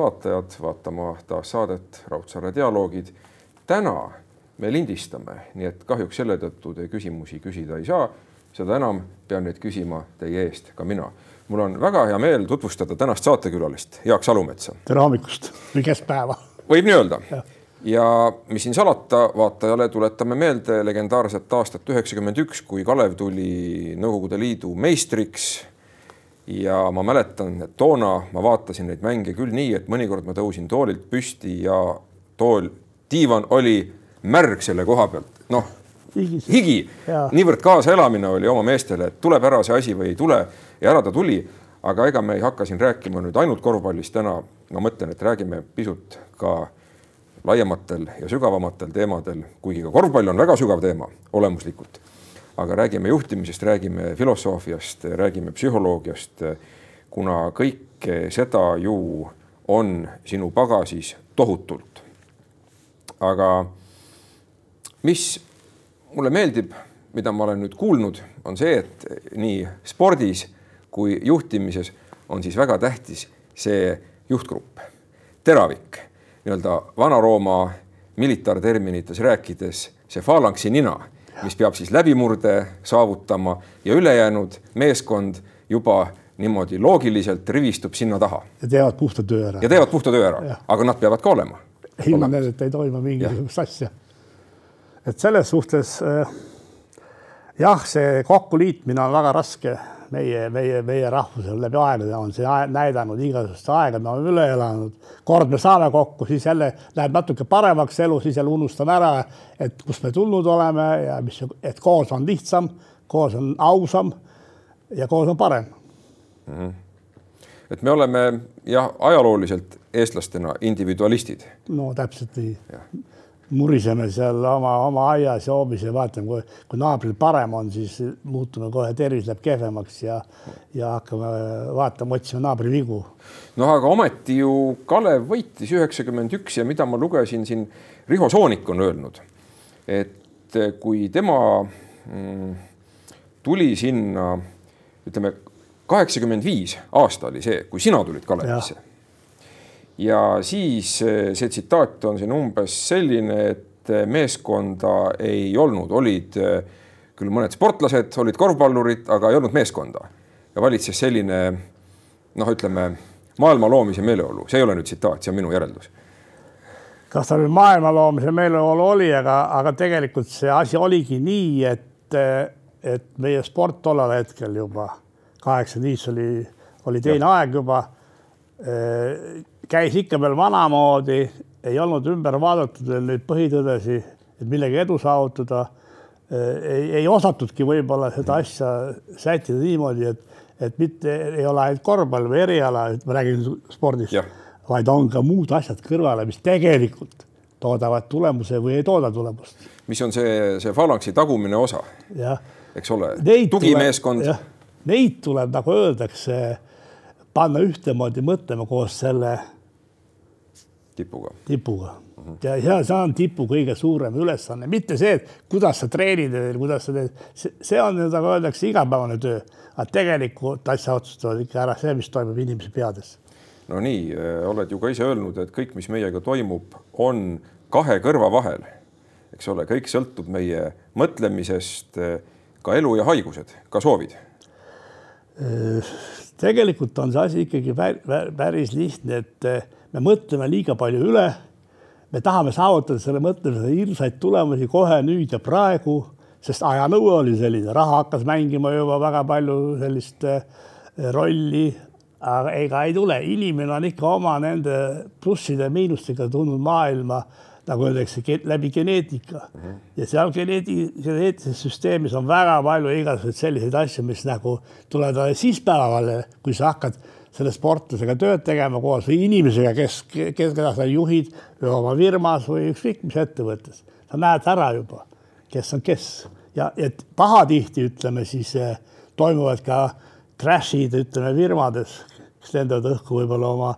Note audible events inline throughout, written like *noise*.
vaatajad vaatama taas saadet Raudsaare dialoogid. täna me lindistame, nii et kahjuks selle tõttu te küsimusi küsida ei saa. seda enam pean neid küsima teie eest ka mina. mul on väga hea meel tutvustada tänast saatekülalist, Jaak Salumetsa. tere hommikust või keskpäeva. võib nii öelda ja mis siin salata, vaatajale tuletame meelde legendaarset aastat üheksakümmend üks, kui Kalev tuli Nõukogude Liidu meistriks. Ja ma mäletan, et toona ma vaatasin neid mänge küll nii, et mõnikord ma tõusin toolilt püsti ja tool, diivan oli märg selle koha pealt, noh higi, niivõrd kaasaelamine oli oma meestele, et tuleb ära see asi või ei tule ja ära ta tuli. aga ega me ei hakka siin rääkima nüüd ainult korvpallist täna, ma mõtlen, et räägime pisut ka laiematel ja sügavamatel teemadel, kuigi ka korvpall on väga sügav teema olemuslikult. Aga räägime juhtimisest, räägime filosoofiast, räägime psühholoogiast, kuna kõike seda ju on sinu pagasis tohutult. aga mis mulle meeldib, mida ma olen nüüd kuulnud, on see, et nii spordis kui juhtimises on siis väga tähtis see juhtgrupp, teravik nii-öelda Vana-Rooma militaarterminites rääkides see falanksi nina, mis peab siis läbimurde saavutama ja ülejäänud meeskond juba niimoodi loogiliselt rivistub sinna taha. ja teevad puhta töö ära. ja teevad puhta töö ära, aga nad peavad ka olema. ilma nendeta ei toimu mingisugust asja. et selles suhtes äh, jah, see kokkuliitmine on väga raske meie, meie, meie rahvusel läbi aegade on see näidanud igasugust aega, me oleme üle elanud. kord me saame kokku, siis jälle läheb natuke paremaks elu, siis jälle unustame ära, et kust me tulnud oleme ja mis, et koos on lihtsam, koos on ausam ja koos on parem mm. -hmm. et me oleme jah, ajalooliselt eestlastena individualistid. no täpselt nii muriseme seal oma, oma aias ja hoovis ja vaatame, kui, kui naabril parem on, siis muutume kohe, tervis läheb kehvemaks ja, ja hakkame vaatama, otsima naabri vigu. noh, aga ometi ju Kalev võitis üheksakümmend üks ja mida ma lugesin siin, Riho Soonik on öelnud, et kui tema mm, tuli sinna, ütleme kaheksakümmend viis aasta oli see, kui sina tulid Kalevisse ja siis eh, see tsitaat on siin umbes selline, et eh, meeskonda ei olnud, olid eh, küll mõned sportlased, olid korvpallurid, aga ei olnud meeskonda ja valitses selline noh, ütleme maailma loomise meeleolu, see ei ole nüüd tsitaat, see on minu järeldus. kas ta nüüd maailma loomise meeleolu oli, aga, aga tegelikult see asi oligi nii, et, et meie sport tollel hetkel juba kaheksakümmend viis oli, oli teine ja. aeg juba käis ikka veel vanamoodi, ei olnud ümber vaadatud veel neid põhitõdesid, et millega edu saavutada. ei, ei osatudki võib-olla seda asja sättida niimoodi, et, et mitte ei ole ainult korvpall või eriala, et ma räägin spordist, vaid on ka muud asjad kõrvale, mis tegelikult toodavad tulemuse või ei tooda tulemust. mis on see, see falanksi tagumine osa, eks ole, tugimeeskond. Neid tuleb, nagu öeldakse, panna ühtemoodi mõtlema koos selle tipuga. tipuga mm -hmm. ja, ja see on tipu kõige suurem ülesanne, mitte see, et kuidas sa treenid või kuidas sa teed, see on nagu öeldakse igapäevane töö, aga tegelikult asja otsustavad ikka ära see, mis toimub inimese peades. no nii, äh, oled ju ka ise öelnud, et kõik, mis meiega toimub, on kahe kõrva vahel, eks ole, kõik sõltub meie mõtlemisest, äh, ka elu ja haigused, ka soovid äh, tegelikult on see asi ikkagi päris lihtne, et me mõtleme liiga palju üle. me tahame saavutada selle mõtlemise hirmsaid tulemusi kohe nüüd ja praegu, sest ajanõue oli selline, raha hakkas mängima juba väga palju sellist eh, rolli. aga ega ei tule, inimene on ikka oma nende plusside ja miinustega tulnud maailma nagu öeldakse, läbi geneetika mm. -hmm. ja seal geneeti-, geneetilises süsteemis on väga palju igasuguseid selliseid asju, mis nagu tulevad siis päevale, kui sa hakkad selle sportlasega tööd tegema koos või inimesega, kes, kes, keda sa juhid või oma firmas või ükskõik mis ettevõttes. sa näed ära juba, kes on kes ja, et pahatihti ütleme siis eh, toimuvad ka crash'id, ütleme firmades, kes lendavad õhku võib-olla oma,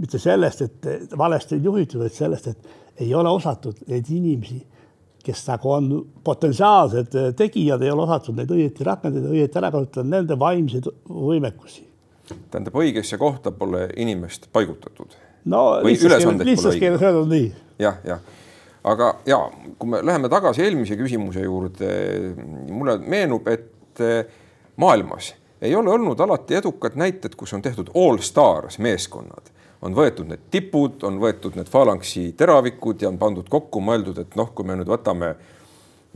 mitte sellest, et valesti juhitud, vaid sellest, et ei ole osatud neid inimesi, kes nagu on potentsiaalsed tegijad, ei ole osatud neid õieti rakendada, õieti ära kasutada, nende vaimseid võimekusi tähendab, õigesse kohta pole inimest paigutatud. no lihtsas keeles öeldud nii ja,. jah, jah, aga ja kui me läheme tagasi eelmise küsimuse juurde, mulle meenub, et eh, maailmas ei ole olnud alati edukad näited, kus on tehtud all stars meeskonnad on võetud need tipud, on võetud need falanksi teravikud ja on pandud kokku, mõeldud, et noh, kui me nüüd võtame,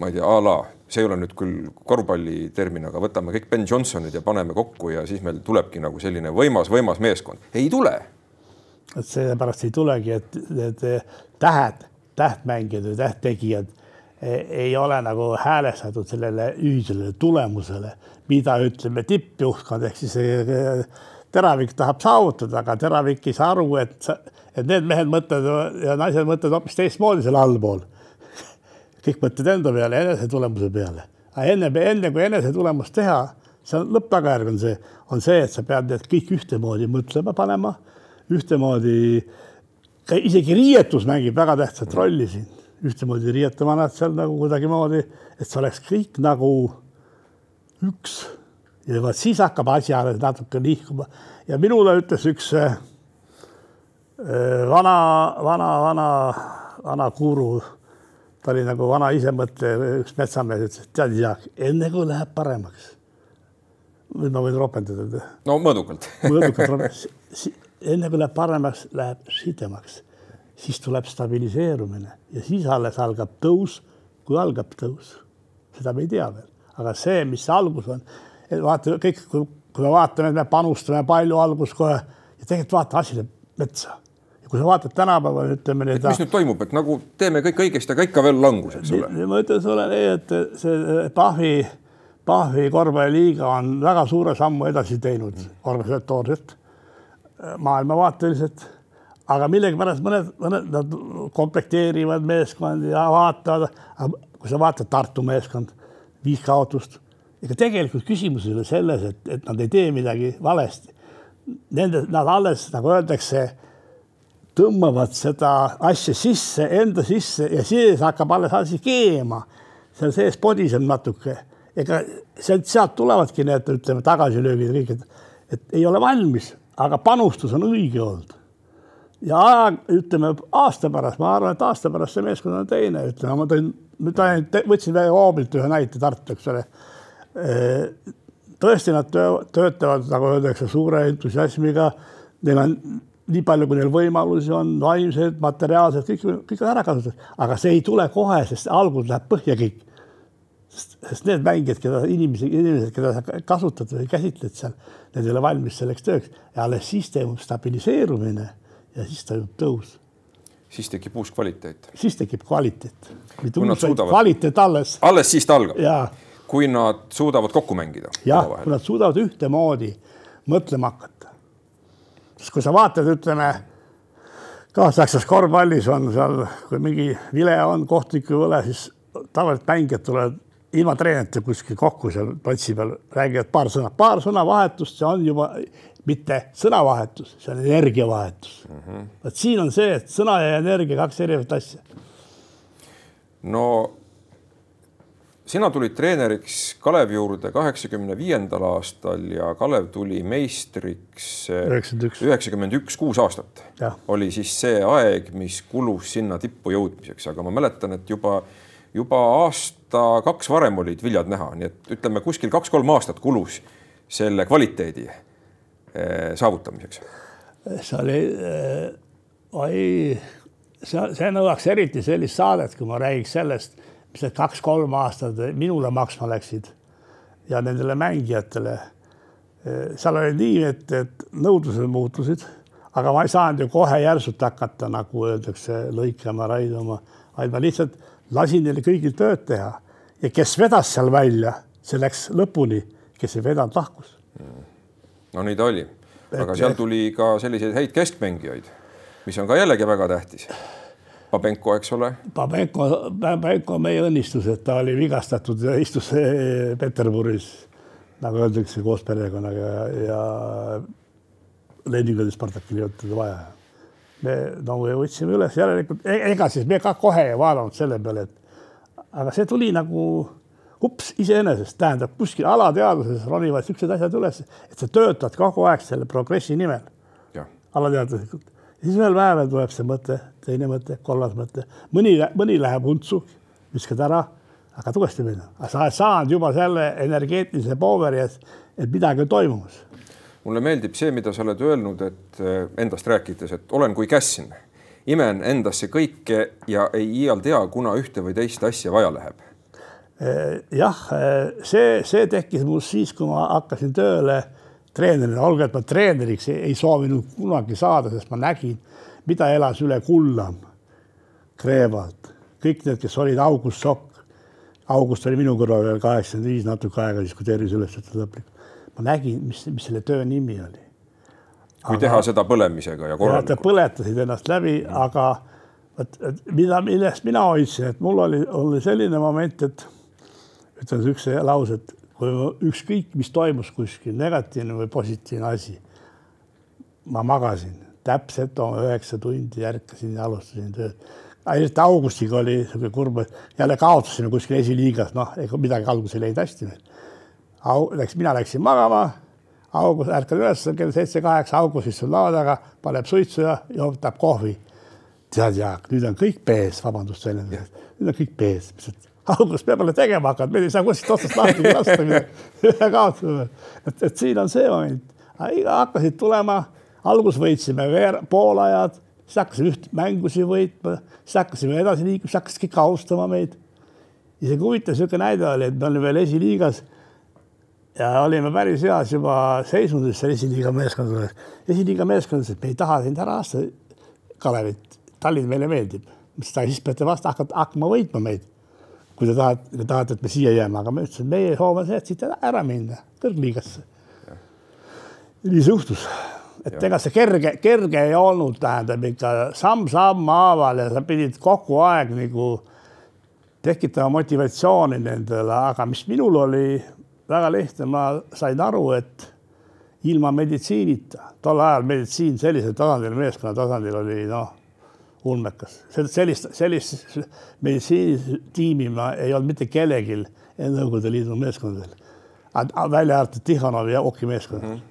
ma ei tea, a la, see ei ole nüüd küll korvpalli termin, aga võtame kõik Ben Johnsonid ja paneme kokku ja siis meil tulebki nagu selline võimas, võimas meeskond. ei tule. sellepärast ei tulegi, et need tähed, tähtmängijad või tähttegijad e-, ei ole nagu häälestatud sellele ühisele tulemusele, mida ütleme tippjuhtkond ehk siis teravik tahab saavutada, aga teravik ei saa aru, et, et need mehed mõtlevad ja naised mõtlevad hoopis teistmoodi seal allpool. Kõik mõtlevad enda peale, enese tulemuse peale. aga enne, enne kui enese tulemust teha, see on lõpptagajärg on see, on see, et sa pead need kõik ühtemoodi mõtlema panema, ühtemoodi, isegi riietus mängib väga tähtsat rolli siin, ühtemoodi riietama nad seal nagu kuidagimoodi, et see oleks kõik nagu üks. Ja vot siis hakkab asi alles natuke nihkuma. Ja minule ütles üks äh, vana, vana, vana, vana guru, ta oli nagu vana isemõtleja, üks metsamees ütles, et tead, Jaak, enne kui läheb paremaks. nüüd ma võin ropendada. no mõõdukalt mõõdukalt, enne kui läheb paremaks, läheb sidemaks, siis tuleb stabiliseerumine ja siis alles algab tõus, kui algab tõus. seda me ei tea veel, aga see, mis see algus on vaata kõik, kui me vaatame, et me panustame palju alguses kohe ja tegelikult vaata, asi läheb metsa. Kui sa vaatad tänapäeval, ütleme nii. mis nüüd toimub, et nagu teeme kõik õigesti, aga ikka veel langus, eks ole. ma ütlen sulle nii, et see Pahvi, Pahvi korvpalliliiga on väga suure sammu edasi teinud mm. organisatoorselt, maailmavaateliselt aga millegipärast mõned, mõned nad komplekteerivad meeskondi ja vaatavad, kui sa vaatad Tartu meeskond, viis kaotust ega tegelikult küsimus ei ole selles, et, et nad ei tee midagi valesti. Nende, nad alles nagu öeldakse, tõmbavad seda asja sisse, enda sisse ja siis hakkab alles asi keema. seal sees podiseb natuke, ega sealt, sealt tulevadki need, ütleme, tagasilöögid kõik, et, et ei ole valmis, aga panustus on õige olnud. ja ütleme aasta pärast, ma arvan, et aasta pärast see meeskond on teine, ütleme, ma tõin, nüüd ainult võtsin väga hoobilt ühe näite Tartu, eks ole tõesti, nad töötavad, nagu öeldakse, suure entusiasmiga. Neil on nii palju, kui neil võimalusi on, vaimsed, materiaalsed, kõik, kõik on ära kasutatud, aga see ei tule kohe, sest algul läheb põhja kõik. sest need mängijad, keda inimesi, inimesed, keda sa kasutad või käsitled seal, need ei ole valmis selleks tööks ja alles siis toimub stabiliseerumine ja siis toimub tõus siis tekib uus kvaliteet. siis tekib kvaliteet, mitte uus, vaid kvaliteet alles. alles siis ta algab. kui nad suudavad kokku mängida. jah, kui nad suudavad ühtemoodi mõtlema hakata. Sest kui sa vaatad, ütleme kaasaegses korvpallis on seal, kui mingi vile on, kohtuliku võle, siis tavaliselt mängijad tulevad ilma treenerita kuskil kokku seal platsi peal, räägivad paar sõna, paar sõnavahetust, see on juba mitte sõnavahetus, see on energiavahetus mm. -hmm. vot siin on see, et sõna ja energia, kaks erinevat asja. no sina tulid treeneriks Kalevi juurde kaheksakümne viiendal aastal ja Kalev tuli meistriks üheksakümmend üks, kuus aastat. oli siis see aeg, mis kulus sinna tippu jõudmiseks, aga ma mäletan, et juba, juba aasta-kaks varem olid viljad näha, nii et ütleme, kuskil kaks-kolm aastat kulus selle kvaliteedi eh, saavutamiseks. see oli äh,, oi, see, see nõuaks eriti sellist saadet, kui ma räägiks sellest mis need kaks-kolm aastat minule maksma läksid ja nendele mängijatele. seal oli nii, et, et nõudlused muutusid, aga ma ei saanud ju kohe järsult hakata, nagu öeldakse, lõikama, raiduma, vaid ma lihtsalt lasin neile kõigil tööd teha ja kes vedas seal välja, see läks lõpuni, kes ei vedanud, lahkus. no nii ta oli, aga seal tuli ka selliseid häid keskmängijaid, mis on ka jällegi väga tähtis Pabenko, eks ole. Pabenko, Pabenko meie õnnistus, et ta oli vigastatud ja istus Peterburis nagu öeldakse koos perekonnaga ja, ja Leningradis Spartakil ei olnud teda vaja. me no me võtsime üles järelikult, e-, ega siis me ka kohe ei vaadanud selle peale, et aga see tuli nagu ups iseenesest, tähendab kuskil alateadvuses ronivad siuksed asjad üles, et sa töötad kogu aeg selle progressi nimel. alateadvuslikult siis ühel päeval tuleb see mõte, teine mõte, kolmas mõte, mõni, mõni läheb untsu, viskad ära, hakkad uuesti minna, aga sa oled saanud juba selle energeetilise pooveri, et, et midagi on toimumas. mulle meeldib see, mida sa oled öelnud, et eh, endast rääkides, et olen kui kässin, imen endasse kõike ja ei iial tea, kuna ühte või teist asja vaja läheb. Eh, jah, eh, see, see tekkis mul siis, kui ma hakkasin tööle treenerina, olgu, et ma treeneriks ei, ei soovinud kunagi saada, sest ma nägin, mida elas üle Kullam, Kreevalt, kõik need, kes olid August Sokk. August oli minu kõrval veel kaheksakümmend viis natuke aega, siis kui tervis üles võttis lõplikult. ma nägin, mis, mis selle töö nimi oli. kui teha seda põlemisega ja korralikult. Nad põletasid ennast läbi mm., aga vot mida, millest mina hoidsin, et mul oli, oli selline moment, et ütlen niisuguse lause, et kui ükskõik, mis toimus kuskil, negatiivne või positiivne asi. ma magasin täpselt oma üheksa tundi, ärkasin ja alustasin tööd. ainult augustiga oli niisugune kurb, et jälle kaotasime kuskil esiliigas, noh, ega midagi alguses ei läinud hästi meil. Au-, läks, mina läksin magama, august, ärkan üles kell seitse-kaheksa, august istub laua taga, paneb suitsu ja jootab kohvi. tead, Jaak, nüüd on kõik pees, vabandust väljendusest, nüüd on kõik pees, lihtsalt algust peab jälle tegema hakkama, meil ei saa kuskilt otsast lahti lasta midagi kaotada. et, et siin on see moment, hakkasid tulema, algus võitsime veer-, poolajad, siis hakkasime üht mängusid võitma, siis hakkasime edasi liikuma, siis hakkasid kõik austama meid. isegi huvitav niisugune näide oli, et me olime veel esiliigas ja olime päris heas juba seisundis seal esiliiga meeskondades. esiliiga meeskondades, et me ei taha sind ära aasta, Kalevit, Tallinn meile meeldib, siis peate vastu hakkama, hakkama võitma meid kui te tahate, te tahate, et me siia jääme, aga ma ütlesin, meie et siit ära minna kõrgliigasse. nii see juhtus, et ja. ega see kerge, kerge ei olnud, tähendab ikka samm-samm haaval ja sa pidid kogu aeg nagu tekitama motivatsiooni nendele, aga mis minul oli väga lihtne, ma sain aru, et ilma meditsiinita, tol ajal meditsiin sellisel tasandil, meeskonna tasandil oli noh ulmekas. sellist, sellist meditsiinitiimi ma ei olnud mitte kellelgi Nõukogude Liidu meeskondadel, välja arvatud Tihhanovi ja Oki meeskond mm. -hmm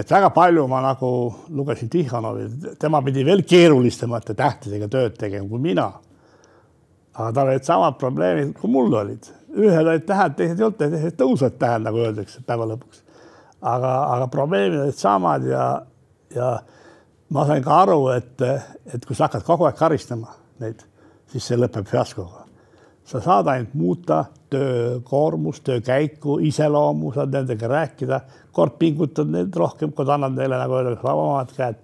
et väga palju ma nagu lugesin Tihhanovi, tema pidi veel keerulisemate tähtedega tööd tegema kui mina. aga tal olid samad probleemid, kui mul olid, ühed olid tähed, teised ei olnud, teised tõusvad tähed, nagu öeldakse päeva lõpuks. aga, aga probleemid olid samad ja, ja ma sain ka aru, et, et kui sa hakkad kogu aeg karistama neid, siis see lõpeb fiaskoga. sa saad ainult muuta töökoormust, töökäiku, iseloomu, saad nendega rääkida, kord pingutad neid rohkem, kord annad neile nagu öeldakse vabamad käed.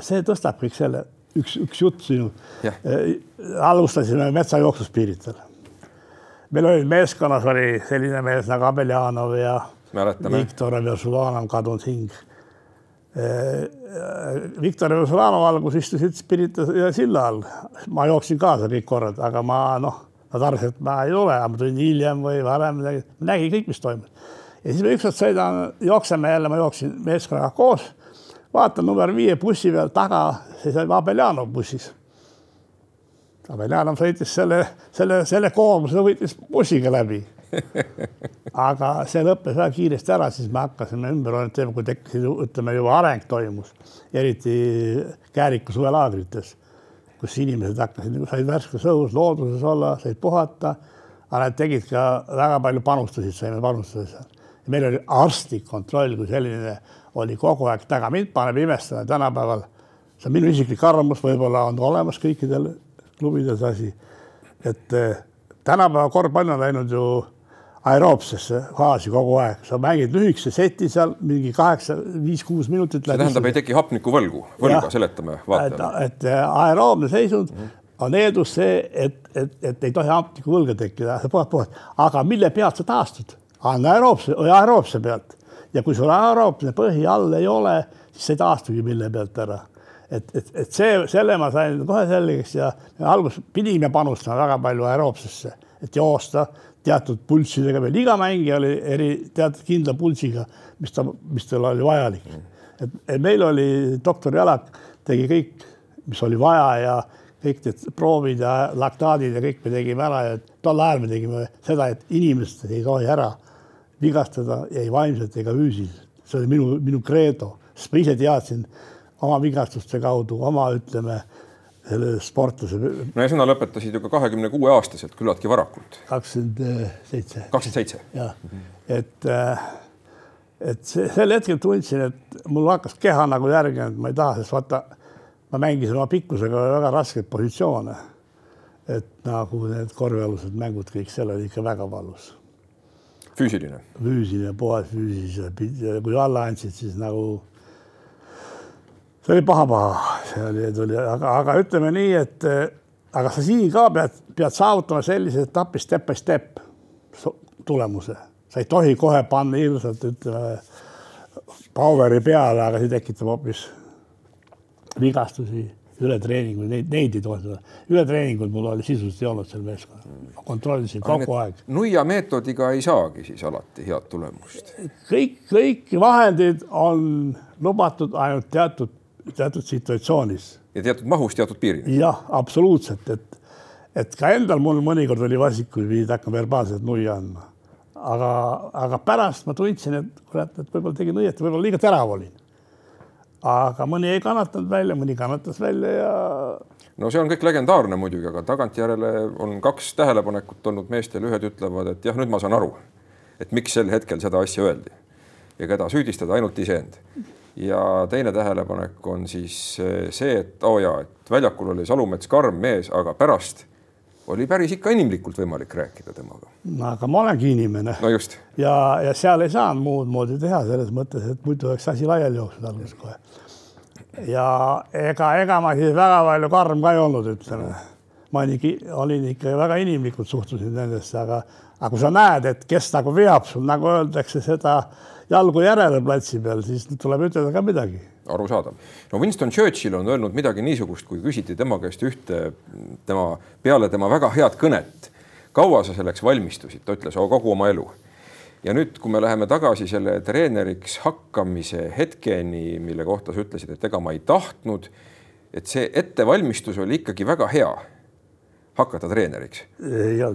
see tõstab kõik selle, üks, üks jutt sinu. Äh, alustasime metsajooksust Piirital. meil oli meeskonnas oli selline mees nagu Abeljanov ja Mäletame. Viktor Versulanov, kadunud hing Viktor Veselanov algus istusid Pirita silla all, ma jooksin kaasa kõik korrad, aga ma noh, nad arvasid, et ma ei tule, ma tulin hiljem või varem midagi, nägin kõik, mis toimus. ja siis ma ükskord sõidan, jookseme jälle, ma jooksin meeskonnaga koos, vaatan number viie bussi peal taga, seisab Abeljanov bussis. Abeljanov sõitis selle, selle, selle koormuse võitis bussiga läbi *laughs* aga see lõppes väga kiiresti ära, siis me hakkasime ümber orienteerima, kui tekkis, ütleme juba areng toimus, eriti Kääriku suvelaagrites, kus inimesed hakkasid said värskes õhus looduses olla, said puhata. aga nad tegid ka väga palju panustasid, saime panustada seal. meil oli arstlik kontroll kui selline oli kogu aeg taga, mind paneb imestama tänapäeval. see on minu isiklik arvamus, võib-olla on olemas kõikidel klubides asi, et eh, tänapäeva korvpall on läinud ju aeroobsesse faasi kogu aeg, sa mängid lühikese seti seal mingi kaheksa, viis-kuus minutit. see tähendab, ei teki hapnikuvõlgu, võlga seletame vaatajale. et aeroobne seisund mm -hmm. on eeldus see, et, et, et ei tohi hapnikuvõlga tekkida, sa puhad, puhad, aga mille pealt sa taastud? anaeroobse, aeroobse pealt ja kui sul aeroobne põhi all ei ole, siis sa ei taastugi mille pealt ära et, et, et see, selle ma sain kohe selgeks ja alguses pidime panustama väga palju aeroobsesse, et joosta, teatud pulssidega veel, iga mängija oli eri, teatud kindla pulsiga, mis ta, mis tal oli vajalik. et, meil oli doktor Jalak tegi kõik, mis oli vaja ja kõik need proovid ja laktaadid ja kõik me tegime ära ja tol ajal me tegime seda, et inimest ei tohi ära vigastada ei vaimselt ega füüsiliselt. see oli minu, minu kreedo, sest ma ise teadsin oma vigastuste kaudu, oma ütleme sportlase. no ja sina lõpetasid ju ka kahekümne kuue aastaselt küllaltki varakult. kakskümmend seitse. kakskümmend seitse. jah, et, äh, et sel hetkel tundsin, et mul hakkas keha nagu järgi, et ma ei taha, sest vaata, ma mängisin oma pikkusega väga raskeid positsioone. et nagu need korvialused mängud, kõik seal oli ikka väga valus. füüsiline? füüsiline, puhas füüsiline, kui alla andsid, siis nagu see oli paha-paha, see oli, tuli, aga, aga ütleme nii, et aga sa siin ka pead, pead saavutama sellise etapi step by step tulemuse, sa ei tohi kohe panna hirmsalt ütleme power'i peale, aga see tekitab hoopis vigastusi, ületreeninguid, neid, neid ei tohi. ületreeninguid mul oli sisuliselt ei olnud seal meeskonnal, kontrollisin kogu aeg. nuia meetodiga ei saagi siis alati head tulemust. kõik, kõik vahendid on lubatud ainult teatud teatud situatsioonis. ja teatud mahus, teatud piirini. jah, absoluutselt, et, et ka endal mul mõnikord oli vasik, kui pidid hakkama verbaalselt nuia andma. aga, aga pärast ma tundsin, et kurat, et võib-olla tegin õieti, võib-olla liiga terav olin. aga mõni ei kannatanud välja, mõni kannatas välja ja. no see on kõik legendaarne muidugi, aga tagantjärele on kaks tähelepanekut olnud meestel, ühed ütlevad, et jah, nüüd ma saan aru, et miks sel hetkel seda asja öeldi ja keda süüdistada, ainult iseend ja teine tähelepanek on siis eh, see, et oo oh jaa, et väljakul oli Salumets karm mees, aga pärast oli päris ikka inimlikult võimalik rääkida temaga. no aga ma olengi inimene. no just. ja, ja seal ei saanud muud moodi teha selles mõttes, et muidu oleks asi laiali jooksnud alguses kohe. ja ega, ega ma siis väga palju karm ka ei olnud, ütleme. Ma olin, olin ikka väga inimlikult suhtusin nendesse, aga, aga kui sa näed, et kes nagu veab sul, nagu öeldakse seda jalgu järele platsi peal, siis tuleb ütelda ka midagi. arusaadav. no Winston Churchill on öelnud midagi niisugust, kui küsiti tema käest ühte tema peale tema väga head kõnet. kaua sa selleks valmistusid, ta ütles, kogu oma elu. ja nüüd, kui me läheme tagasi selle treeneriks hakkamise hetkeni, mille kohta sa ütlesid, et ega ma ei tahtnud, et see ettevalmistus oli ikkagi väga hea hakata treeneriks.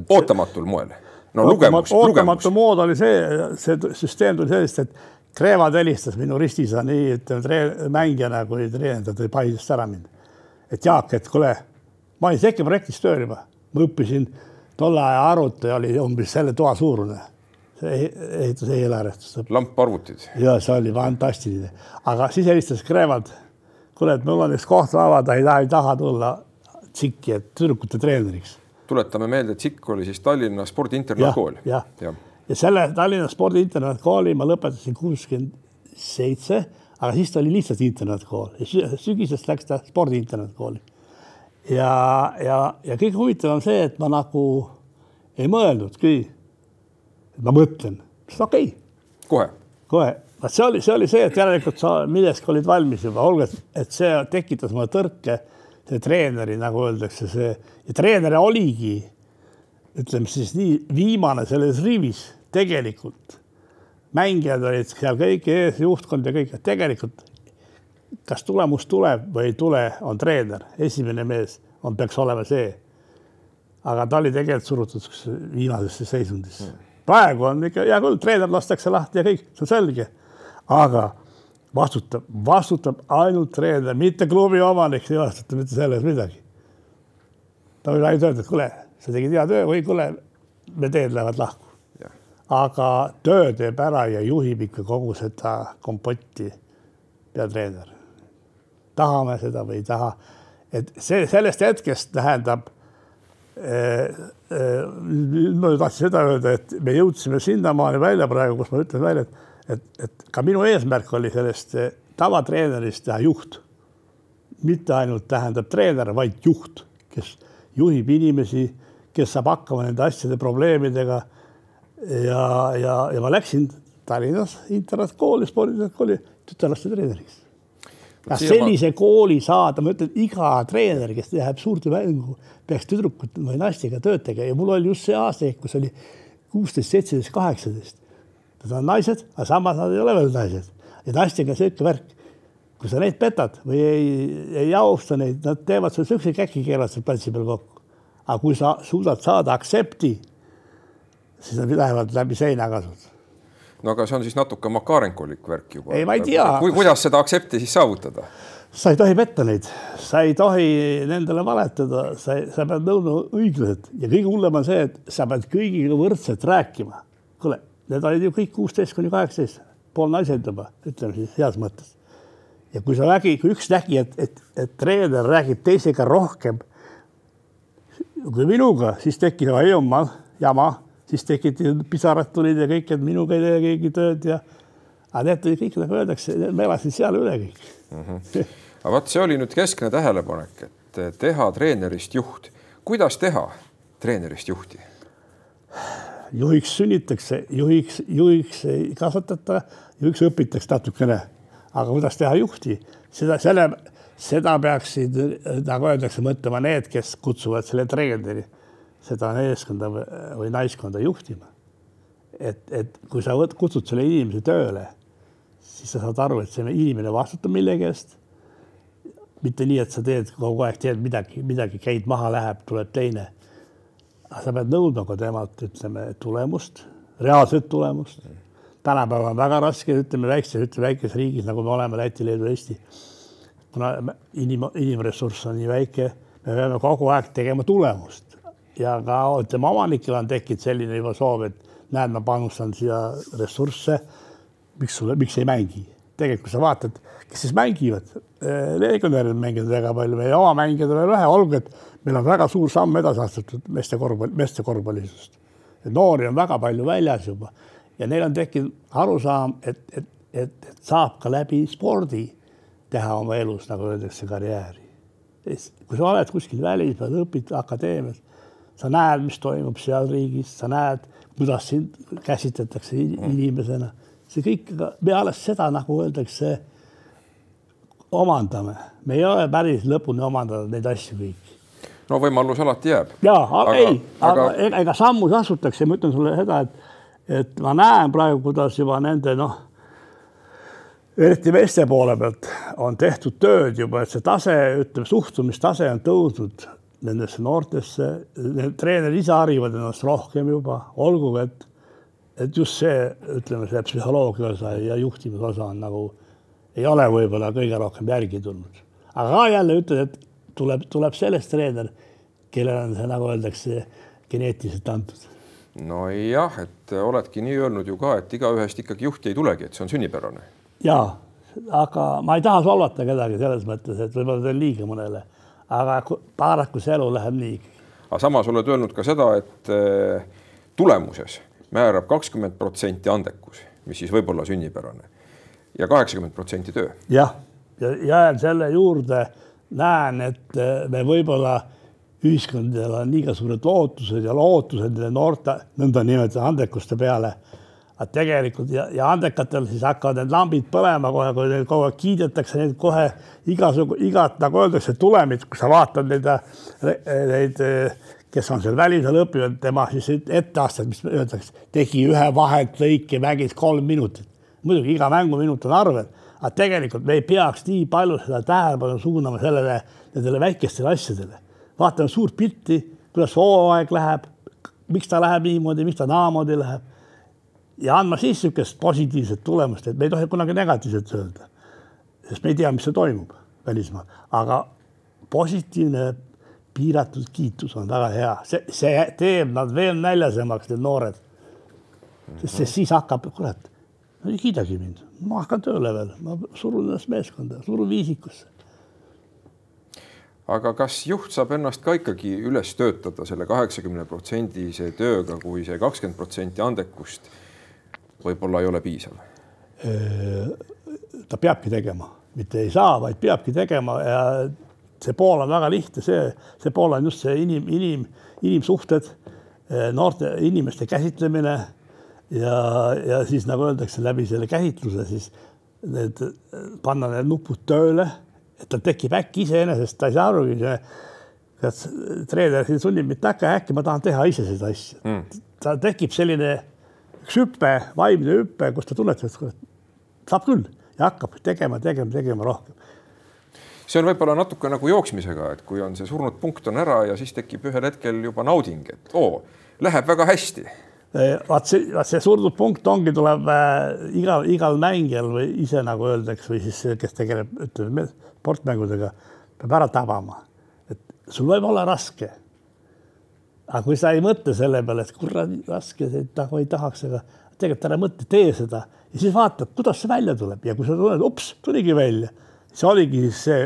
ootamatul moel no lugemus, ootamatu mood oli see, see süsteem tuli sellest, et Kreevad helistas minu ristisa nii ütleme mängijana kui treener tõi Paidest ära mind. et Jaak, et kuule, ma olin Seki projektis tööl juba, ma õppisin tolle aja arvuti oli umbes selle toa suurune. see ehitus eelarvestus. lamparvutid. ja see oli fantastiline, aga siis helistas Kreevad. kuule, et mul on üks koht avada, ei taha, ei taha tulla tsikki, et tüdrukute treeneriks tuletame meelde, et SIK oli siis Tallinna spordiinternatkool. jah, ja. ja selle Tallinna spordiinternatkooli ma lõpetasin kuuskümmend seitse, aga siis ta oli lihtsalt internatkool ja sügisest läks ta spordiinternatkooli. ja, ja, ja kõige huvitavam on see, et ma nagu ei mõelnudki. ma mõtlen, okei okay.. kohe? kohe, vot see oli, see oli see, et järelikult sa millestki olid valmis juba, olgu, et see tekitas mulle tõrke treeneri, nagu öeldakse, see ja treener oligi, ütleme siis nii viimane selles rivis tegelikult. mängijad olid seal kõik ees, juhtkond ja kõik, tegelikult kas tulemus tuleb või ei tule, on treener, esimene mees on, peaks olema see. aga ta oli tegelikult surutud viimasesse seisundisse. praegu on ikka hea küll, treener lastakse lahti ja kõik, see on selge. aga vastutab, vastutab ainult treener, mitte klubi omanik, ei vastuta mitte selles midagi. ta võib ainult öelda, et kuule, sa tegid hea töö või kuule, me teed lähevad lahku. aga töö teeb ära ja juhib ikka kogu seda kompotti peatreener. tahame seda või ei taha. et see sellest hetkest tähendab eh, eh, ma tahtsin seda öelda, et me jõudsime sinnamaani välja praegu, kus ma ütlen välja, et et, et ka minu eesmärk oli sellest eh, tavatreenerist teha juht. mitte ainult tähendab treener, vaid juht, kes juhib inimesi, kes saab hakkama nende asjade probleemidega. ja, ja, ja ma läksin Tallinnas internaatkooli, spordikooli tütarlaste treeneriks. sellise ma... kooli saada, ma ütlen, iga treener, kes läheb suurde mängu, peaks tüdrukute või naistega tööd tegema ja mul oli just see aasta, kus oli kuusteist, seitseteist, kaheksateist Nad on naised, aga samas nad ei ole veel naised. ja naistega sihuke värk, kui sa neid petad või ei, ei austa neid, nad teevad sul siukse käki, keeravad seal platsi peal kokku. aga kui sa suudad saada aktsepti, siis nad lähevad läbi seina kasvada no aga see on siis natuke makarenkolik värk juba. ei, ma ei tea. kuidas seda aktsepti siis saavutada? sa ei tohi petta neid, sa ei tohi nendele valetada, sa, sa pead nõudma õiglaselt ja kõige hullem on see, et sa pead kõigiga võrdselt rääkima. kuule, need olid ju kõik kuusteist kuni kaheksateist, pool naised juba, ütleme siis heas mõttes. ja kui sa nägi, kui üks nägi, et, et, et treener räägib teisega rohkem kui minuga, siis tekkis jama, jama, siis tekiti pisarad tulid ja kõik, et minuga ei tee keegi tööd ja aga need kõik nagu öeldakse, ma elasin seal üle kõik mm. -hmm. aga vot see oli nüüd keskne tähelepanek, et teha treenerist juht. kuidas teha treenerist juhti? Juhiks sünnitakse, juhiks, juhiks ei kasvatata, juhiks õpitakse natukene, aga kuidas teha juhti, seda, selle, seda peaksid, nagu öeldakse, mõtlema need, kes kutsuvad selle treeneri seda meeskonda või naiskonda juhtima. et, et kui sa võt, kutsud selle inimese tööle siis sa saad aru, et see inimene vastutab millegi eest. mitte nii, et sa teed kogu aeg teed midagi, midagi käid maha, läheb, tuleb teine. Aga sa pead nõudma ka temalt, ütleme tulemust, reaalset tulemust. tänapäeval on väga raske, ütleme väikses, ütleme väikeses riigis, nagu me oleme Läti, Leedu, Eesti. kuna inim, inimressurss on nii väike, me peame kogu aeg tegema tulemust ja ka ütleme, omanikel on tekkinud selline juba soov, et näed, ma panustan siia ressursse miks sulle, miks ei mängi? tegelikult, kui sa vaatad, kes siis mängivad, legionärid mängivad väga palju, meie oma mängijad on vähe, olgugi et meil on väga suur samm edasi astutud meeste korvpall, meeste korvpallisust. noori on väga palju väljas juba. Ja neil on tekkinud arusaam, et, et, et, et saab ka läbi spordi teha oma elus, nagu öeldakse, karjääri. kui sa oled kuskil välismaal, õpid akadeemias, sa näed, mis toimub seal riigis, sa näed, kuidas sind käsitletakse inimesena. See kõik, me alles seda, nagu öeldakse, omandame, me ei ole päris lõpuni omandanud neid asju kõiki. no võimalus alati jääb. ja aga, ei, aga, aga ega sammu astutakse, ma ütlen sulle seda, et, et ma näen praegu, kuidas juba nende noh, eriti meeste poole pealt on tehtud tööd juba, et see tase, ütleme, suhtumistase on tõusnud nendesse noortesse, need treenerid ise harivad ennast rohkem juba, olgugi et et just see, ütleme, see psühholoogia osa ja juhtimise osa on nagu, ei ole võib-olla kõige rohkem järgi tulnud. aga jälle ütled, et tuleb, tuleb sellest treener, kellel on see, nagu öeldakse, geneetiliselt antud. nojah, et oledki nii öelnud ju ka, et igaühest ikkagi juhti ei tulegi, et see on sünnipärane. ja, aga ma ei taha solvata kedagi selles mõttes, et võib-olla teen liiga mõnele, aga paraku see elu läheb nii. aga samas oled öelnud ka seda, et eh, tulemuses määrab kakskümmend protsenti andekus, mis siis võib olla sünnipärane ja kaheksakümmend protsenti töö. jah, ja jään selle juurde, näen, et eh, me võib-olla ühiskondadel on liiga suured lootused ja lootused noorte nõndanimetatud andekuste peale. aga tegelikult ja, ja andekatel siis hakkavad need lambid põlema kohe, kui neid kogu aeg kiidetakse, neid kohe igasugu, igat nagu öeldakse, tulemit, kui sa vaatad neid, neid kes on seal välismaal õppinud, tema siis etteasted, mis öeldakse, tegi ühe vaheltlõike, mängis kolm minutit. Muidugi iga mänguminut on arvel, aga tegelikult me ei peaks nii palju seda tähelepanu suunama sellele, nendele väikestele asjadele. vaatame suurt pilti, kuidas hooaeg läheb, miks ta läheb niimoodi, miks ta naamoodi läheb. ja andma siis niisugust positiivset tulemust, et me ei tohi kunagi negatiivset öelda. sest me ei tea, mis seal toimub välismaal, aga positiivne piiratud kiitus on väga hea, see, see teeb nad veel näljasemaks, need noored. sest siis hakkab, kurat, no ei kiidagi mind, ma hakkan tööle veel, ma surun ennast meeskonda, surun viisikusse. aga kas juht saab ennast ka ikkagi üles töötada selle kaheksakümne protsendise tööga, kui see kakskümmend protsenti andekust võib-olla ei ole piisav? ta peabki tegema, mitte ei saa, vaid peabki tegema ja see pool on väga lihtne, see, see pool on just see inim, inim, inimsuhted, eh, noorte inimeste käsitlemine ja, ja siis nagu öeldakse läbi selle käsitluse siis need panna need nupud tööle, et tal tekib äkki iseenesest, ta ei saa arugi, kas treener siin sunnib mind takka, äkki ma tahan teha ise seda asja. Mm.. tal tekib selline üks hüpe, vaimne hüpe, kus ta tunnetab, et saab küll ja hakkab tegema, tegema, tegema rohkem. See on võib-olla natuke nagu jooksmisega, et kui on see surnud punkt on ära ja siis tekib ühel hetkel juba nauding, et oo, läheb väga hästi. Vaat see, vaat see surnud punkt ongi, tuleb äh, igal, igal mängijal või ise nagu öeldakse või siis, kes tegeleb, ütleme sportmängudega, peab ära tabama, et sul võib olla raske. aga kui sa ei mõtle selle peale, et kurat raske, nagu ei tahaks, aga tegelikult ära mõtle, tee seda ja siis vaatad, kuidas see välja tuleb ja kui sa tuled, ups, tuligi välja, see oligi siis see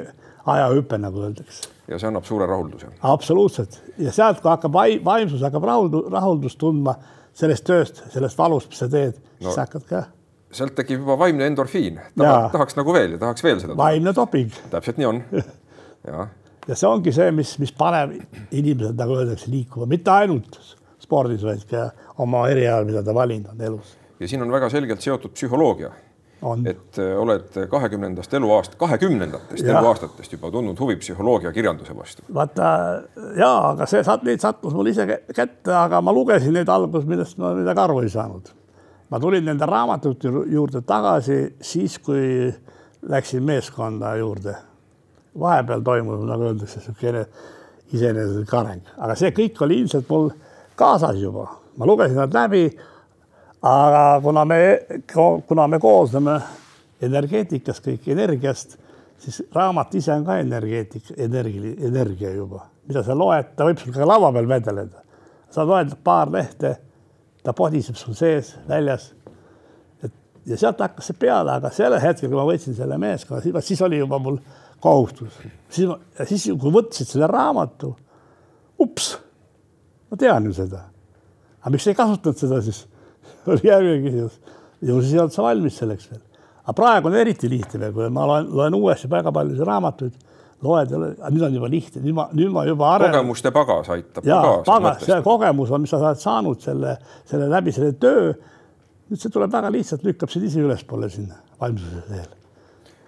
ajahüpe, nagu öeldakse. ja see annab suure rahulduse. absoluutselt ja sealt, kui hakkab vaimsus hakkab rahuldu, rahuldust tundma sellest tööst, sellest valust, mis sa teed no,, siis hakkad ka. sealt tekib juba vaimne endorfiin, tahaks, nagu veel ja tahaks veel seda. vaimne doping. täpselt nii on. *laughs* ja, ja see ongi see, mis, mis paneb inimesed, nagu öeldakse, liikuma, mitte ainult spordis, vaid ka oma erialal, mida ta valinud on elus. ja siin on väga selgelt seotud psühholoogia et äh, oled kahekümnendast eluaast, kahekümnendatest eluaastatest juba tundnud huvi psühholoogia kirjanduse vastu. vaata ja, aga see sat-, neid sattus mul ise kätte, aga ma lugesin neid alguses, millest ma midagi aru ei saanud. ma tulin nende raamatute juurde tagasi siis, kui läksin meeskonda juurde. vahepeal toimus, nagu öeldakse, niisugune iseeneslik areng, aga see kõik oli ilmselt mul kaasas juba, ma lugesin nad läbi aga kuna me, kuna me koosneme energeetikast kõik energiast, siis raamat ise on ka energeetik, energia, energia juba, mida sa loed, ta võib sul ka laua peal vedeleda. sa loed paar lehte, ta podiseb sul sees, väljas. et ja sealt hakkas see peale, aga sellel hetkel, kui ma võtsin selle meeskonna, siis oli juba mul kohustus, siis, siis kui võtsid selle raamatu, ups, ma tean ju seda. aga miks ei kasutanud seda siis *laughs* oli järgmine küsimus. ju siis ei olnud sa valmis selleks veel. aga praegu on eriti lihtne veel, kui ma loen, loen uuesti väga paljusid raamatuid, loed nüüd on juba lihtne, nüüd ma, nüüd ma juba arenen. kogemuste pagas aitab. ja pagas, see kogemus on, mis sa oled saanud selle, selle läbi selle töö. nüüd see tuleb väga lihtsalt, lükkab sind ise ülespoole sinna valmsuse teel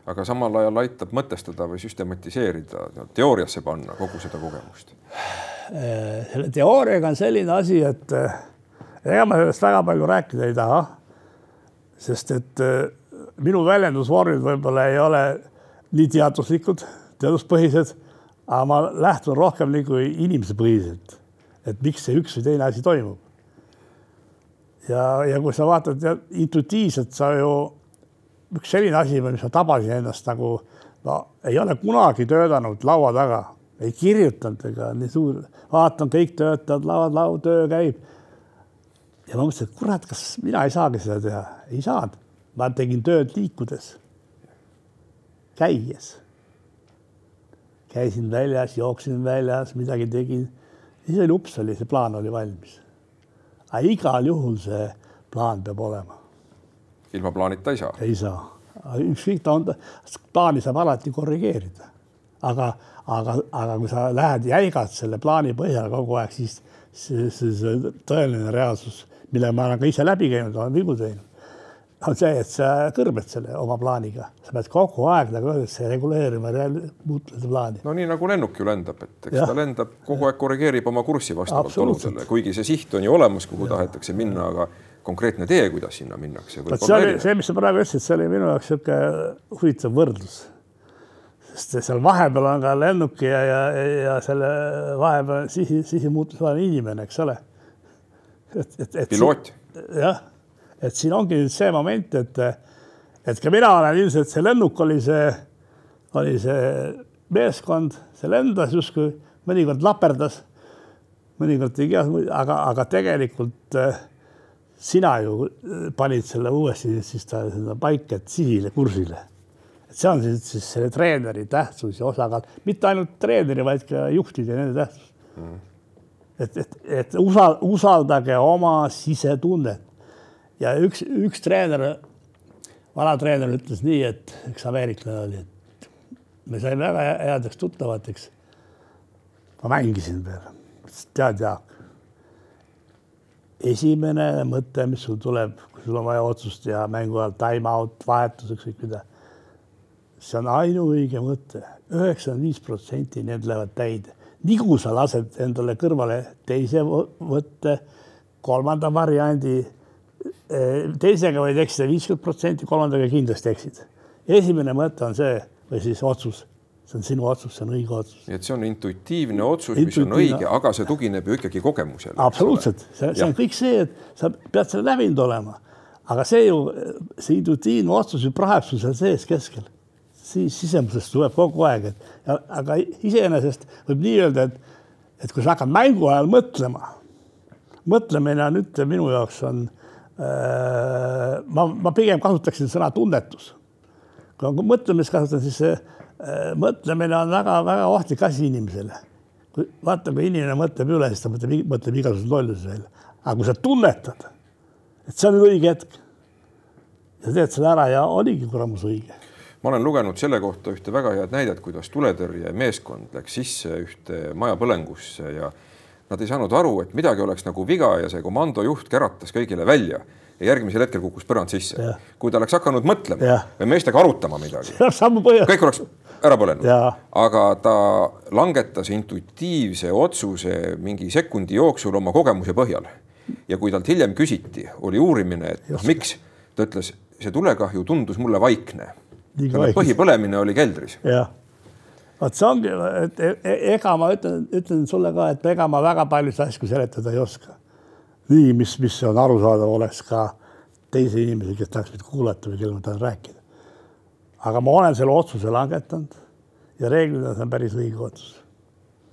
aga samal ajal aitab mõtestada või süstematiseerida teooriasse panna kogu seda kogemust. selle teooriaga on selline asi, et ega ma sellest väga palju rääkida ei taha. sest et äh, minu väljendusvormid võib-olla ei ole nii teaduslikud, teaduspõhised, aga ma lähtun rohkem nagu inimesepõhiselt, et miks see üks või teine asi toimub. ja, ja kui sa vaatad intuitiivselt, sa ju üks selline asi, mis ma tabasin ennast nagu no ei ole kunagi töötanud laua taga, ei kirjutanud ega nii suur, vaatan, kõik töötavad, laud, laud, töö käib ja ma mõtlesin, et kurat, kas mina ei saagi seda teha, ei saanud. ma tegin tööd liikudes, käies. käisin väljas, jooksin väljas, midagi tegin, siis oli ups, oli see plaan oli valmis. aga igal juhul see plaan peab olema. ilma plaanita ei saa? ei saa, ükskõik ta on, plaani saab alati korrigeerida, aga, aga, aga kui sa lähed jäigalt selle plaani põhjal kogu aeg, siis see, see, see tõeline reaalsus mille ma olen ka ise läbi käinud, olen vigu teinud, on see, et sa kõrbed selle oma plaaniga, sa pead kogu aeg nagu öeldakse reguleerima, muutma seda plaani. no nii nagu lennuk ju lendab, et eks ja. ta lendab kogu aeg korrigeerib oma kurssi vastavalt oludele, kuigi see siht on ju olemas, kuhu ja. tahetakse minna, aga konkreetne tee, kuidas sinna minnakse. vot see oli see, mis sa praegu ütlesid, see oli minu jaoks niisugune huvitav võrdlus. sest seal vahepeal on ka lennuki ja, ja, ja selle vahepeal sihi, sihimuutusvaheline inimene, eks ole et, et, et. piloot. jah, et siin ongi nüüd see moment, et, et ka mina olen ilmselt, see lennuk oli see, oli see meeskond, see lendas justkui, mõnikord laperdas, mõnikord tegi jah, aga, aga tegelikult äh, sina ju äh, panid selle uuesti siis ta sinna paika, et sihile, kursile. et see on siis, siis selle treeneri tähtsus ja osakaal, mitte ainult treeneri, vaid ka juhtide ja nende tähtsus mm et, et, et usal, usaldage oma sisetunnet. ja üks, üks treener, vana treener ütles nii, et üks ameeriklane oli, et me saime väga headeks tuttavateks. ma mängisin veel, tead Jaak. esimene mõte, mis sul tuleb, kui sul on vaja otsust teha mängu ajal, time out, vahetus, ükskõik mida. see on ainuõige mõte, üheksakümmend viis protsenti need lähevad täide nigu sa lased endale kõrvale teise võtte, kolmanda variandi, eh, teisega võid eksida viiskümmend protsenti, kolmandaga kindlasti eksid. esimene mõte on see või siis otsus, see on sinu otsus, see on õige otsus. nii et see on intuitiivne otsus, mis on õige, aga see tugineb ju ikkagi kogemusele. absoluutselt, see, see on kõik see, et sa pead selle läbinud olema, aga see ju, see intuitiivne otsus ju praeb sul seal sees keskel, siis sisemusest tuleb kogu aeg, et aga iseenesest võib nii öelda, et, et kui sa hakkad mängu ajal mõtlema, mõtlemine on, ütleme minu jaoks on äh,, ma, ma pigem kasutaksin sõna tunnetus. kui mõtlemist kasutan, siis see äh, mõtlemine on väga-väga ohtlik asi inimesele. kui vaata, kui inimene mõtleb üle, siis ta mõtleb, mõtleb igasuguseid lollusi välja, aga kui sa tunnetad, et see on õige hetk ja teed selle ära ja oligi kuramus õige ma olen lugenud selle kohta ühte väga head näidet, kuidas tuletõrjemeeskond läks sisse ühte majapõlengusse ja nad ei saanud aru, et midagi oleks nagu viga ja see komandojuht käratas kõigile välja ja järgmisel hetkel kukkus põrand sisse. kui ta oleks hakanud mõtlema või meestega arutama midagi, kõik oleks ära põlenud, aga ta langetas intuitiivse otsuse mingi sekundi jooksul oma kogemuse põhjal. ja kui talt hiljem küsiti, oli uurimine, et noh, miks, ta ütles, see tulekahju tundus mulle vaikne. Põhipõlemine oli keldris. jah vot see ongi, et e, e, ega ma ütlen, ütlen sulle ka, et ega ma väga paljusid asju seletada ei oska. nii, mis, mis on arusaadav, oleks ka teise inimese, kes tahaks mind kuulata või kellega ma tahan rääkida. aga ma olen selle otsuse langetanud ja reeglina see on päris õige otsus.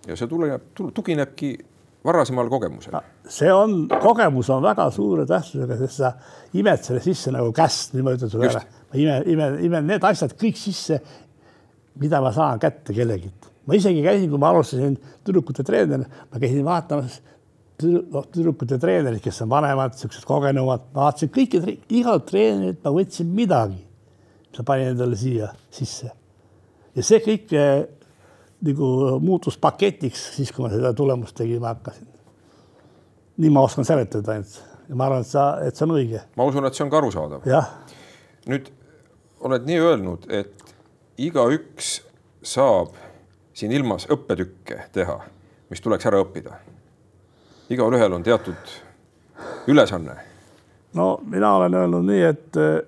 ja see tuleneb, tuginebki varasemal kogemusel. see on, kogemus on väga suure tähtsusega, sest sa imed selle sisse nagu käst, nüüd ma ütlen sulle ära. Ma imen, imen, imen need asjad kõik sisse mida ma saan kätte kellegilt. ma isegi käisin, kui ma alustasin tüdrukute treenerina, ma käisin vaatamas noh, tüdrukute treenerid, kes on vanemad, niisugused kogenumad, ma vaatasin kõiki, igalt treenerilt ma võtsin midagi, mis ma panin endale siia sisse. ja see kõik eh, nagu muutus paketiks siis, kui ma seda tulemust tegema hakkasin. nii ma oskan seletada ainult ja ma arvan, et sa, et see on õige. ma usun, et see on ka arusaadav. nüüd oled nii öelnud, et igaüks saab siin ilmas õppetükke teha, mis tuleks ära õppida. igalühel on teatud ülesanne. no mina olen öelnud nii, et eh,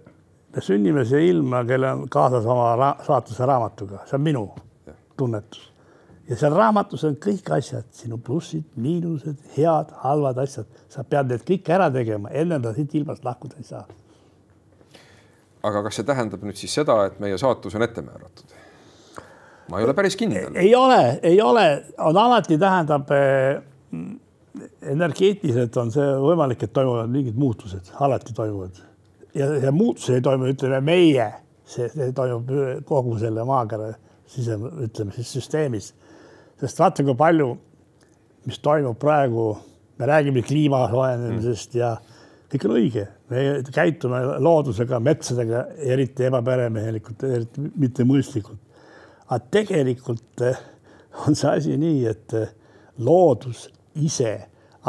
me sünnime siia ilma, kellel on kaasas oma ra saatuse raamatuga, see on minu ja. tunnetus. ja seal raamatus on kõik asjad, sinu plussid, miinused, head, halvad asjad, sa pead need kõik ära tegema, enne sa siit ilmast lahkuda ei saa aga kas see tähendab nüüd siis seda, et meie saatus on ette määratud? ma ei ole päris kindel. ei ole, ei ole, on alati tähendab eh, energeetiliselt on see võimalik, et toimuvad mingid muutused, alati toimuvad ja, ja muutused ei toimu, ütleme meie, see, see toimub kogu selle maakera sise, ütleme siis süsteemis. sest vaata, kui palju, mis toimub praegu, me räägime kliima soojenemisest mm. ja kõik on õige, me käitume loodusega, metsadega eriti ebapäremehelikult, eriti mitte mõistlikult. aga tegelikult eh, on see asi nii, et eh, loodus ise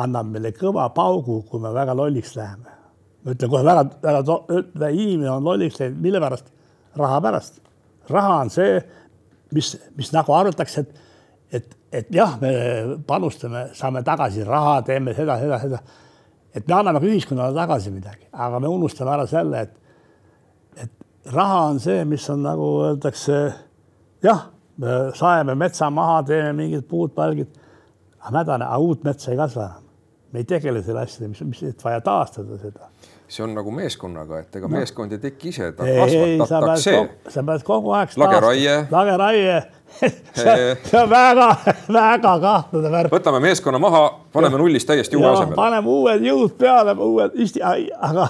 annab meile kõva paugu, kui me väga lolliks läheme. ma ütlen kohe väga, väga, inimene on lolliks läinud, mille pärast? raha pärast. raha on see, mis, mis nagu arvatakse, et, et, et jah, me panustame, saame tagasi raha, teeme seda, seda, seda et me anname ka ühiskonnale tagasi midagi, aga me unustame ära selle, et, et raha on see, mis on nagu öeldakse, jah, me saeme metsa maha, teeme mingid puud, palgid, aga mädane, aga uut metsa ei kasva enam. me ei tegele selle asjadega, mis, mis, et vaja taastada seda see on nagu meeskonnaga, et ega no. meeskond ei teki ise, ta kasvatatakse. sa pead kogu aeg. lageraie. lageraie *laughs* see on väga-väga *laughs* kahtlane värk. võtame meeskonna maha, paneme nullist täiesti uue asemele. paneme uued jõud peale, uued isti, aga,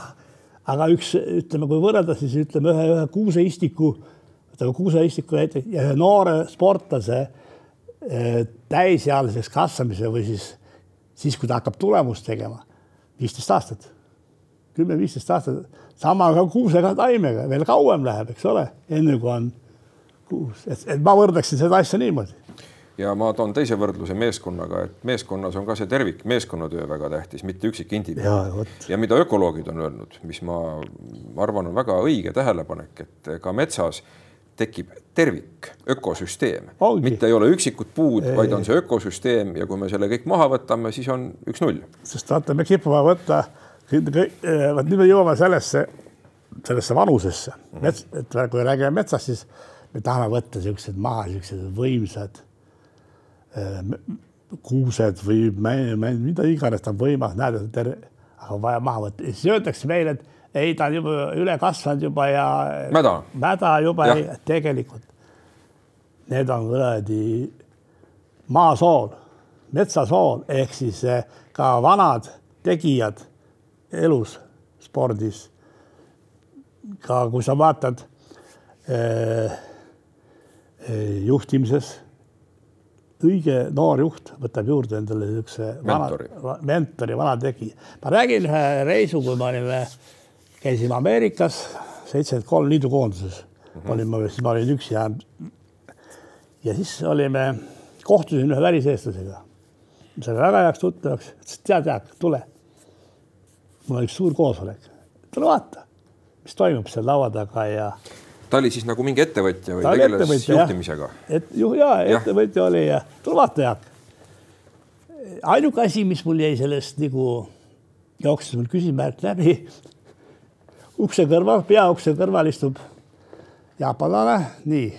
aga üks, ütleme, kui võrrelda, siis ütleme ühe, ühe kuuseistiku, võtame kuuseistiku näiteks ja ühe noore sportlase eh, täisealiseks kasvamise või siis, siis kui ta hakkab tulemust tegema, viisteist aastat, kümme-viisteist aastat, sama ka kuusega taimega, veel kauem läheb, eks ole, enne kui on kuus, et, et ma võrdleksin seda asja niimoodi. ja ma toon teise võrdluse meeskonnaga, et meeskonnas on ka see tervik, meeskonnatöö väga tähtis, mitte üksik indiviid. Ja, mida ökoloogid on öelnud, mis ma arvan, on väga õige tähelepanek, et ka metsas tekib tervik, ökosüsteem, mitte ei ole üksikud puud, vaid on see ökosüsteem ja kui me selle kõik maha võtame, siis on üks-null. sest vaata, me kipume võtta, vot nüüd me jõuame sellesse, sellesse vanusesse, mets, et kui räägime metsast, siis me tahame võtta siuksed maha, siuksed võimsad äh, kuused või mida iganes ta on võimas, näed, aga vaja maha võtta ja siis öeldakse meile, et ei, ta on juba üle kasvanud juba ja mäda, mäda juba ei, tegelikult. Need on kuradi maasool, metsasool ehk siis eh, ka vanad tegijad elus, spordis. ka kui sa vaatad eh, juhtimises, õige noor juht võtab juurde endale niisuguse mentori, mentori, vana tegija. ma räägin ühe reisu, kui me olime, käisime Ameerikas, seitsekümmend kolm liidukoonduses mm -hmm. olin ma, siis ma olin üksi jäänud. ja siis olime, kohtusin ühe väliseestlasega, sain väga heaks tuttavaks, ütles, tead, Jaak, tule mul on üks suur koosolek, tule vaata, mis toimub seal laua taga ja. Ta oli siis nagu mingi ettevõtja või tegeles juhtimisega? et ju ja ettevõtja ja. oli ja Jaak. ainuke asi, mis mul jäi sellest nagu jooksis mul küsimärk läbi. ukse kõrval, peaukse kõrval istub jaapanlane, nii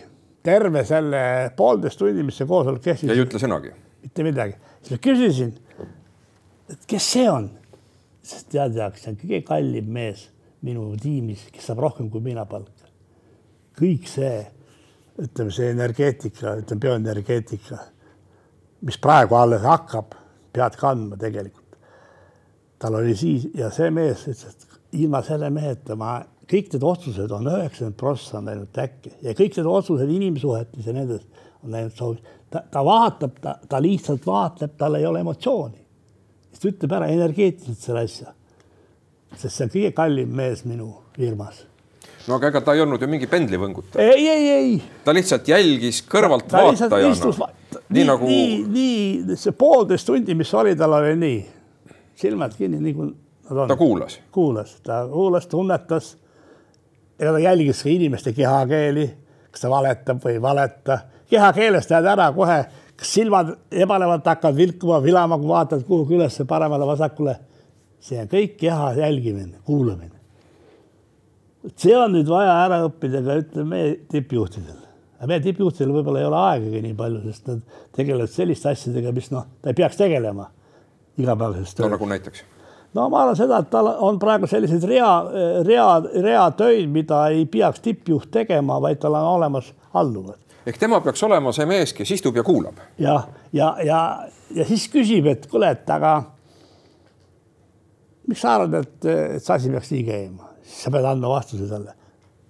terve selle poolteist tundi, mis see koosolek kestis. ei ütle sõnagi? mitte midagi, siis ma küsisin, et kes see on sest tead, see on kõige kallim mees minu tiimis, kes saab rohkem kui mina palka. Kõik see, ütleme, see energeetika, ütleme bioenergeetika, mis praegu alles hakkab, pead kandma tegelikult. tal oli siis ja see mees ütles, et ilma selle meheta ma, kõik need otsused on üheksakümmend prossa on läinud täkki ja kõik need otsused inimsuhetes ja nendes on läinud soovi. ta, ta vaatab, ta, ta lihtsalt vaatleb, tal ei ole emotsiooni siis ta ütleb ära energeetiliselt selle asja. sest see on kõige kallim mees minu firmas. No aga ega ta ei olnud ju mingi pendlivõngutaja. ei, ei, ei. ta lihtsalt jälgis kõrvalt ta, ta vaatajana. nii, nii nagu. nii, nii see poolteist tundi, mis oli, tal oli nii, silmad kinni, nii kui nad on. ta kuulas. kuulas, ta kuulas, tunnetas. ega ta jälgis ka inimeste kehakeeli, kas ta valetab või ei valeta. kehakeelest jääd ära kohe kas silmad ebalevalt hakkavad vilkuma, vilama, kui vaatad kuhugi ülesse, paremale-vasakule. see on kõik keha jälgimine, kuulamine. See on nüüd vaja ära õppida ka ütleme tippjuhtidel. aga meie tippjuhtidel võib-olla ei ole aegagi nii palju, sest nad tegelevad selliste asjadega, mis noh, ta ei peaks tegelema igapäevases töös. no nagu näiteks? no ma arvan seda, et tal on praegu selliseid rea, rea, rea töid, mida ei peaks tippjuht tegema, vaid tal on olemas alluvad ehk tema peaks olema see mees, kes istub ja kuulab. ja, ja, ja, ja siis küsib, et kuule, et aga miks sa arvad, et, et see asi peaks nii käima, siis sa pead andma vastuse talle.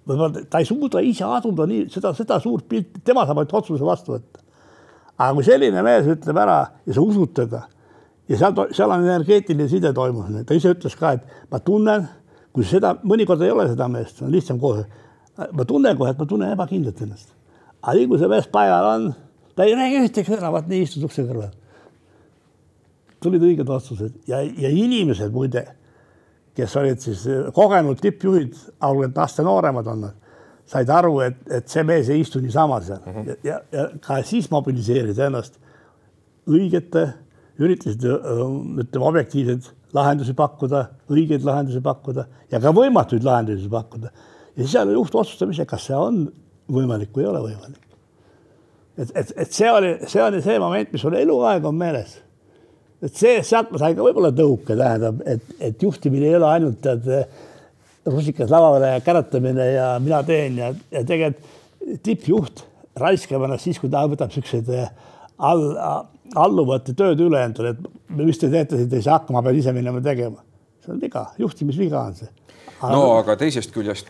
võib-olla ta ei suuda ise aduda nii seda, seda suurt pilti, tema saab ainult otsuse vastu võtta. aga kui selline mees ütleb ära ja sa usud teda ja seal, seal on energeetiline side toimunud, ta ise ütles ka, et ma tunnen, kui seda, mõnikord ei ole seda meest, on lihtsam kohe. ma tunnen kohe, et ma tunnen ebakindlalt ennast aga nii kui see mees paigal on, ta ei räägi ühtegi sõna, vaat nii istud ukse kõrval. tulid õiged otsused ja, ja inimesed muide, kes olid siis kogenud tippjuhid, algul aasta nooremad on nad, said aru, et, et see mees ei istu niisama seal mm -hmm. ja, ja, ja ka siis mobiliseeris ennast õigete, üritasid ütleme objektiivseid lahendusi pakkuda, õigeid lahendusi pakkuda ja ka võimatuid lahendusi pakkuda. ja siis seal juhtotsustamise, kas see on võimalik või ei ole võimalik. et, et, et see oli, see oli see moment, mis mul eluaeg on meeles. Et see, sealt ma sain ka võib-olla tõuke, tähendab, et, et juhtimine ei ole ainult tead rusikas lavale ja käratamine ja mina teen ja, ja tegelikult tippjuht raiskab ennast siis, kui ta võtab siukseid all, alluvate tööd üle endale, et mis te teete, te ei saa hakkama, pean ise minema tegema. see on viga, juhtimisviga on see no aga teisest küljest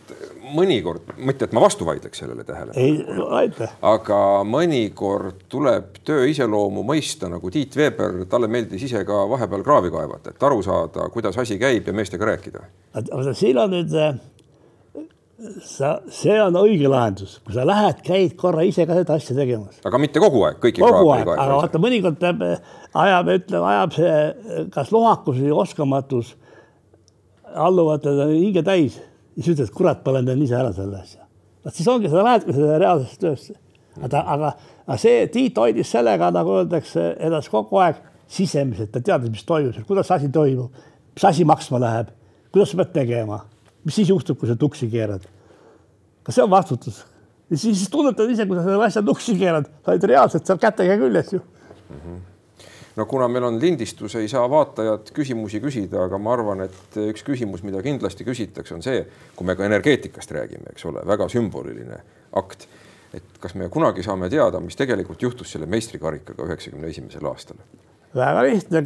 mõnikord, mitte et ma vastu vaidleks sellele tähele. ei, aitäh. aga mõnikord tuleb töö iseloomu mõista, nagu Tiit Veber, talle meeldis ise ka vahepeal kraavi kaevata, et aru saada, kuidas asi käib ja meestega rääkida. aga siin on nüüd sa, see on õige lahendus, kui sa lähed, käid korra ise ka seda asja tegemas. aga mitte kogu aeg, kõiki kogu aeg, aga vaata, mõnikord peab, ajab, ütleme, ajab see kas lohakus või oskamatus alluvatel on hinge täis, siis ütled, kurat, ma teinud ise ära selle asja. vot siis ongi, sa lähedki selle reaalsesse töösse. aga, aga, aga see Tiit hoidis sellega, nagu öeldakse, edasi kogu aeg sisemiselt, ta teadis, mis toimub, kuidas asi toimub, mis asi maksma läheb, kuidas sa pead tegema, mis siis juhtub, kui sa tuksi keerad. kas see on vastutus? ja siis tunnetad ise, kui sa selle asja tuksi keerad, sa oled reaalselt seal kätega küljes ju mm. -hmm no kuna meil on lindistus, ei saa vaatajad küsimusi küsida, aga ma arvan, et üks küsimus, mida kindlasti küsitakse, on see, kui me ka energeetikast räägime, eks ole, väga sümboliline akt. et kas me kunagi saame teada, mis tegelikult juhtus selle meistrikarikaga üheksakümne esimesel aastal? väga lihtne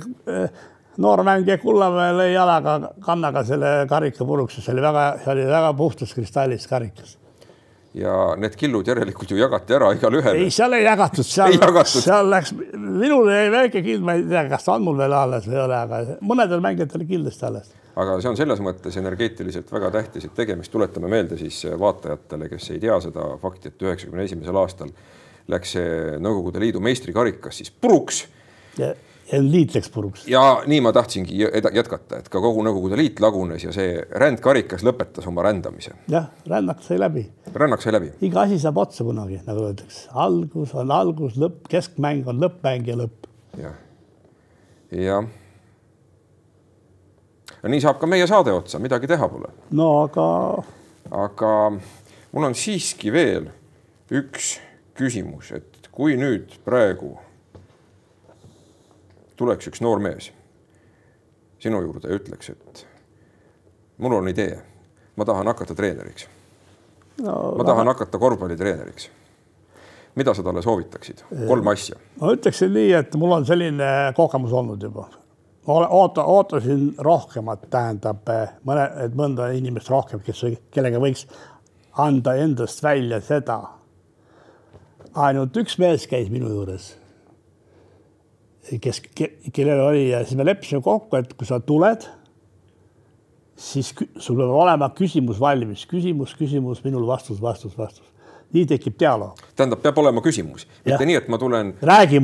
noor mängija Kullamäe lõi jalaga kannaga selle karika puruks, see oli väga, see oli väga puhtast kristallist karikas. Ja need killud järelikult ju jagati ära igale ühele. ei, seal ei jagatud, seal, seal läks, minul jäi väike kild, ma ei tea, kas ta on mul veel alles või ei ole, aga mõnedel mängijatel kindlasti alles. aga see on selles mõttes energeetiliselt väga tähtis, et tegemist, tuletame meelde siis vaatajatele, kes ei tea seda fakti, et üheksakümne esimesel aastal läks see Nõukogude Liidu meistrikarikas siis puruks ja liit läks puruks. ja nii ma tahtsingi jätkata, et ka kogu Nõukogude Liit lagunes ja see rändkarikas lõpetas oma rändamise. jah, rännak sai läbi. rännak sai läbi. iga asi saab otsa kunagi, nagu öeldakse, algus on algus, lõpp, keskmäng on lõppmäng ja lõpp. jah, jah. ja nii saab ka meie saade otsa, midagi teha pole. no aga. aga mul on siiski veel üks küsimus, et kui nüüd praegu tuleks üks noor mees sinu juurde ja ütleks, et mul on idee, ma tahan hakata treeneriks no,. ma tahan lahe. hakata korvpallitreeneriks. mida sa talle soovitaksid, kolm asja? ma ütleksin nii, et mul on selline kogemus olnud juba. ma oota, ootasin rohkemat, tähendab mõne, et mõnda inimest rohkem, kes, kellega võiks anda endast välja seda. ainult üks mees käis minu juures kes, kellel oli ja siis me leppisime kokku, et kui sa tuled, siis sul peab olema küsimus valmis, küsimus, küsimus, minul vastus, vastus, vastus. nii tekib dialoog. tähendab, peab olema küsimus, mitte nii, et ma tulen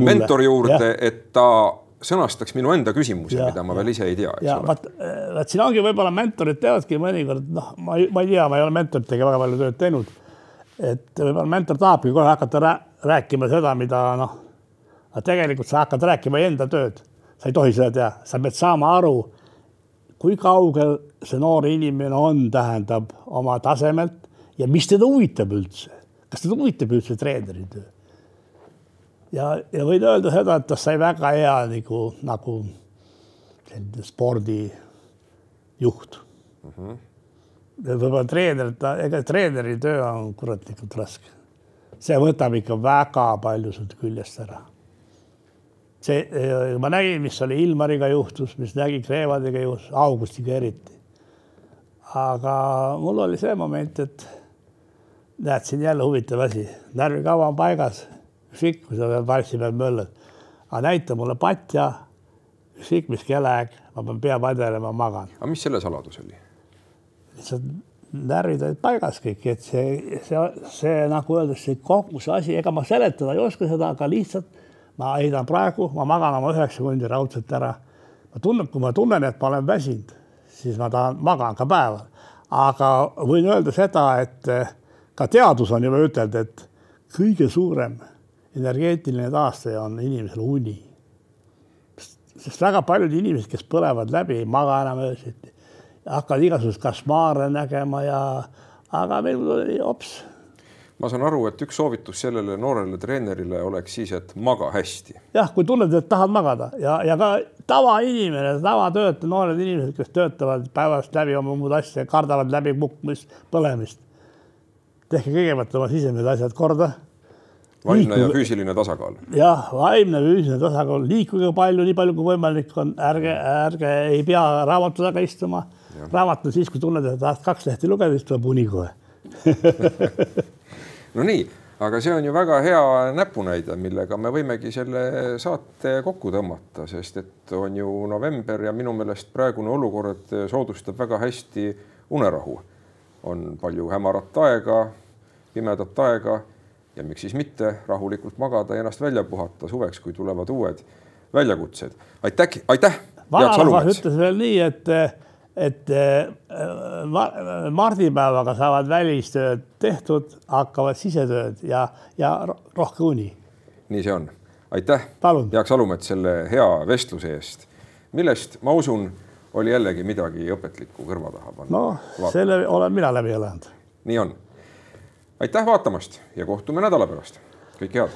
mentori juurde, et ta sõnastaks minu enda küsimuse, mida ma veel ise ei tea. ja vaat, vaat siin ongi võib-olla mentorid teevadki mõnikord, noh, ma ei, ma ei tea, ma ei ole mentoritega väga palju tööd teinud. et võib-olla mentor tahabki kohe hakata rääkima seda, mida noh aga tegelikult sa hakkad rääkima enda tööd, sa ei tohi seda teha, sa pead saama aru, kui kaugel see noor inimene on, tähendab oma tasemelt ja mis teda huvitab üldse, kas teda huvitab üldse treeneri töö. ja, ja võin öelda seda, et ta sai väga hea nagu, nagu selline spordijuht mm. -hmm. võib-olla treener, ta, ega treeneri töö on kuratlikult raske. see võtab ikka väga palju sult küljest ära see, äh, ma nägin, mis oli Ilmariga juhtus, mis nägi Kreevadiga juhtus, Augustiga eriti. aga mul oli see moment, et näed, siin jälle huvitav asi, närvikava on paigas, ükskõik, kui sa veel valsi peal möllad, aga näita mulle patja, ükskõik mis kellaaeg, ma pean pea padjale, ma magan. aga mis selle saladus oli? lihtsalt närvid olid paigas kõik, et see, see, see nagu öeldakse, kogu see asi, ega ma seletada ei oska seda, aga lihtsalt ma heidan praegu, ma magan oma üheksa tundi raudselt ära. ma tunnen, kui ma tunnen, et ma olen väsinud, siis ma tahan, magan ka päeval. aga võin öelda seda, et eh, ka teadus on juba ütelnud, et kõige suurem energeetiline taastaja on inimesel uni. sest väga paljud inimesed, kes põlevad läbi, ei maga enam öösiti, hakkavad igasuguseid košmaare nägema ja, aga meil oli hops ma saan aru, et üks soovitus sellele noorele treenerile oleks siis, et maga hästi. jah, kui tunned, et tahad magada ja, ja ka tavainimene, tavatöötaja, noored inimesed, kes töötavad päevast läbi oma muud asja, kardavad läbi kukkumist, põlemist. tehke kõigepealt oma sisemised asjad korda. vaimne Liikuge... ja füüsiline tasakaal. jah, vaimne, füüsiline tasakaal, liikuge palju, nii palju kui võimalik on, ärge, ärge ei pea raamatu taga istuma. raamat on siis, kui tunned, et tahad kaks lehte lugeda, siis tuleb uni kohe *laughs* no nii, aga see on ju väga hea näpunäide, millega me võimegi selle saate kokku tõmmata, sest et on ju november ja minu meelest praegune olukord soodustab väga hästi unerahu. on palju hämarat aega, pimedat aega ja miks siis mitte rahulikult magada ja ennast välja puhata suveks, kui tulevad uued väljakutsed. aitäh, aitäh. vanarahvas ütles veel nii, et et äh, mardipäevaga saavad välistööd tehtud, hakkavad sisetööd ja, ja rohke uni. nii see on. aitäh, Jaak Salumets, selle hea vestluse eest, millest ma usun, oli jällegi midagi õpetlikku kõrva taha panna. noh, selle olen mina läbi elanud. nii on. aitäh vaatamast ja kohtume nädala pärast. kõike head.